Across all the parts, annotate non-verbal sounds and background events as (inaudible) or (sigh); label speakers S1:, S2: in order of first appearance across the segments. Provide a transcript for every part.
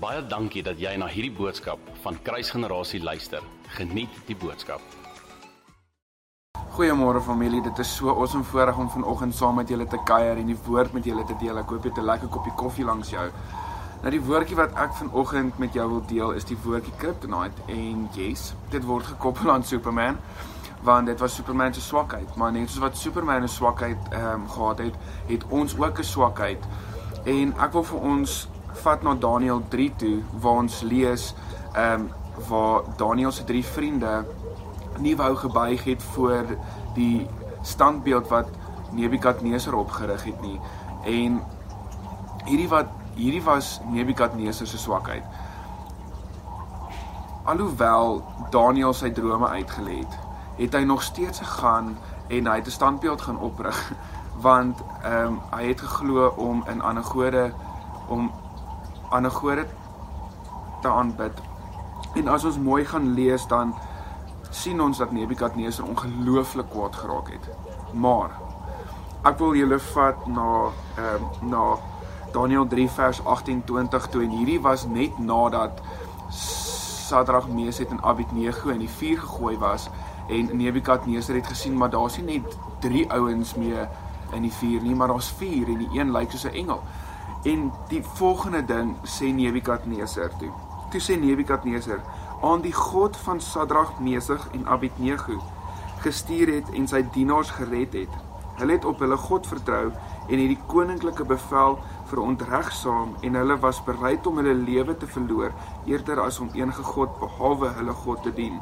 S1: Baie dankie dat jy na hierdie boodskap van Kruisgenerasie luister. Geniet die boodskap.
S2: Goeiemôre familie, dit is so awesome voorreg om vanoggend saam met julle te kuier en die woord met julle te deel. Ek hoop jy het 'n lekker koppie koffie langs jou. Nou die woordjie wat ek vanoggend met jou wil deel is die woordjie kryptonite en yes, dit word gekoppel aan Superman want dit was Superman se swakheid, maar net soos wat Superman 'n swakheid ehm um, gehad het, het ons ook 'n swakheid. En ek wil vir ons vat na Daniël 3 toe waar ons lees ehm um, waar Daniël se drie vriende nie wou gebuig het voor die standbeeld wat Nebukadneser opgerig het nie. En hierdie wat hierdie was Nebukadneser se swakheid. Alhoewel Daniël sy drome uitgelê het, het hy nog steeds gegaan en hy het 'n standbeeld gaan oprig (laughs) want ehm um, hy het geglo om in ander gode om ander gode te aanbid. En as ons mooi gaan lees dan sien ons dat Nebukadneser ongelooflik kwaad geraak het. Maar ek wil julle vat na ehm uh, na Daniël 3 vers 28 toe en hierdie was net nadat Sadrag, Mesach en Abednego in die vuur gegooi was en Nebukadneser het gesien maar daar's nie net 3 ouens mee in die vuur nie, maar daar's 4 en die een lyk soos 'n engel. En die volgende ding sê Nebukadneser toe. Toe sê Nebukadneser: "Aan die God van Sadrag, Mesach en Abednego gestuur het en sy dienaars gered het. Hulle het op hulle God vertrou en het die koninklike bevel verontregsaam en hulle was bereid om hulle lewe te verloor eerder as om enige god behalwe hulle God te dien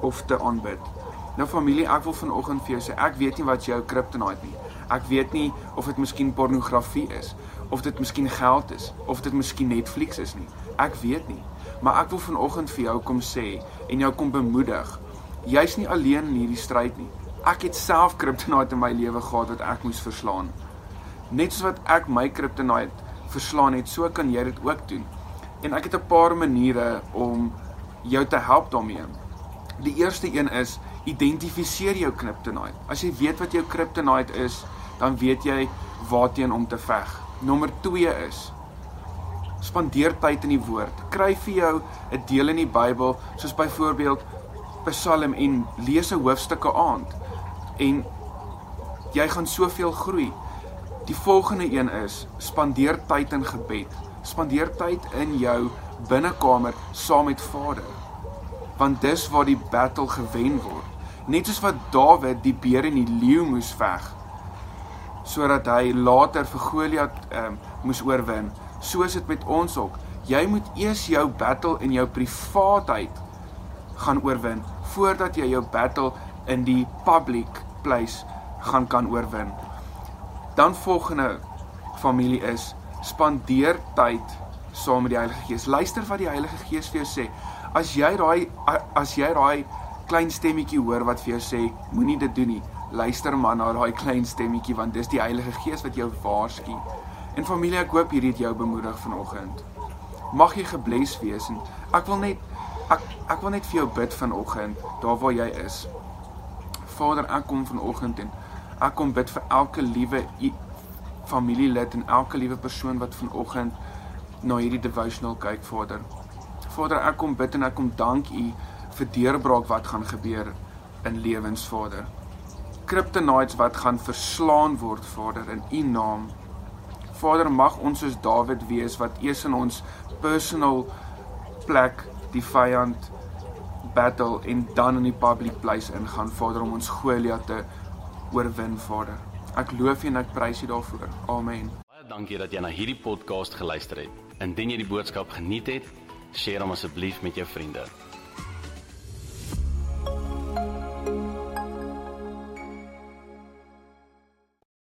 S2: of te aanbid." Nou familie, ek wil vanoggend vir jou sê, ek weet nie wat jou kryptonite nie. Ek weet nie of dit miskien pornografie is, of dit miskien geld is, of dit miskien Netflix is nie. Ek weet nie. Maar ek wil vanoggend vir jou kom sê en jou kom bemoedig. Jy's nie alleen in hierdie stryd nie. Ek het self kryptonite in my lewe gehad wat ek moes verslaan. Net soos wat ek my kryptonite verslaan het, so kan jy dit ook doen. En ek het 'n paar maniere om jou te help daarmee. Die eerste een is identifiseer jou kryptonite. As jy weet wat jou kryptonite is, dan weet jy waarteen om te veg. Nommer 2 is spandeer tyd in die woord. Kry vir jou 'n deel in die Bybel, soos byvoorbeeld Psalm en lees 'n hoofstukke aand en jy gaan soveel groei. Die volgende een is spandeer tyd in gebed. Spandeer tyd in jou binnekamer saam met Vader. Want dis waar die battle gewen word. Net soos wat Dawid die beer en die leeu moes veg sodat hy later vir Goliat um, moes oorwin. So is dit met ons ook. Jy moet eers jou battle in jou privaatheid gaan oorwin voordat jy jou battle in die public place gaan kan oorwin. Dan volgende familie is spandeer tyd saam met die Heilige Gees. Luister wat die Heilige Gees vir jou sê. As jy daai as jy daai klein stemmetjie hoor wat vir jou sê moenie dit doen nie, luister man na daai klein stemmetjie want dis die Heilige Gees wat jou waarsku. En familie, ek hoop hierdie het jou bemoedig vanoggend. Mag jy gebless wees en ek wil net ek ek wil net vir jou bid vanoggend daar waar jy is. Vader, ek kom vanoggend en ek kom bid vir elke liewe familielid en elke liewe persoon wat vanoggend na hierdie devotional kyk, Vader. Vader, ek kom bid en ek kom dank U vir deurbraak wat gaan gebeur in lewens, Vader kryptonites wat gaan verslaan word, Vader, in U naam. Vader, mag ons soos Dawid wees wat eers in ons personal plek die vyand battle en dan in die public place ingaan, Vader, om ons Goliat te oorwin, Vader. Ek loof U en ek prys U daarvoor. Amen.
S1: Baie dankie dat jy na hierdie podcast geluister het. Indien jy die boodskap geniet het, deel hom asseblief met jou vriende.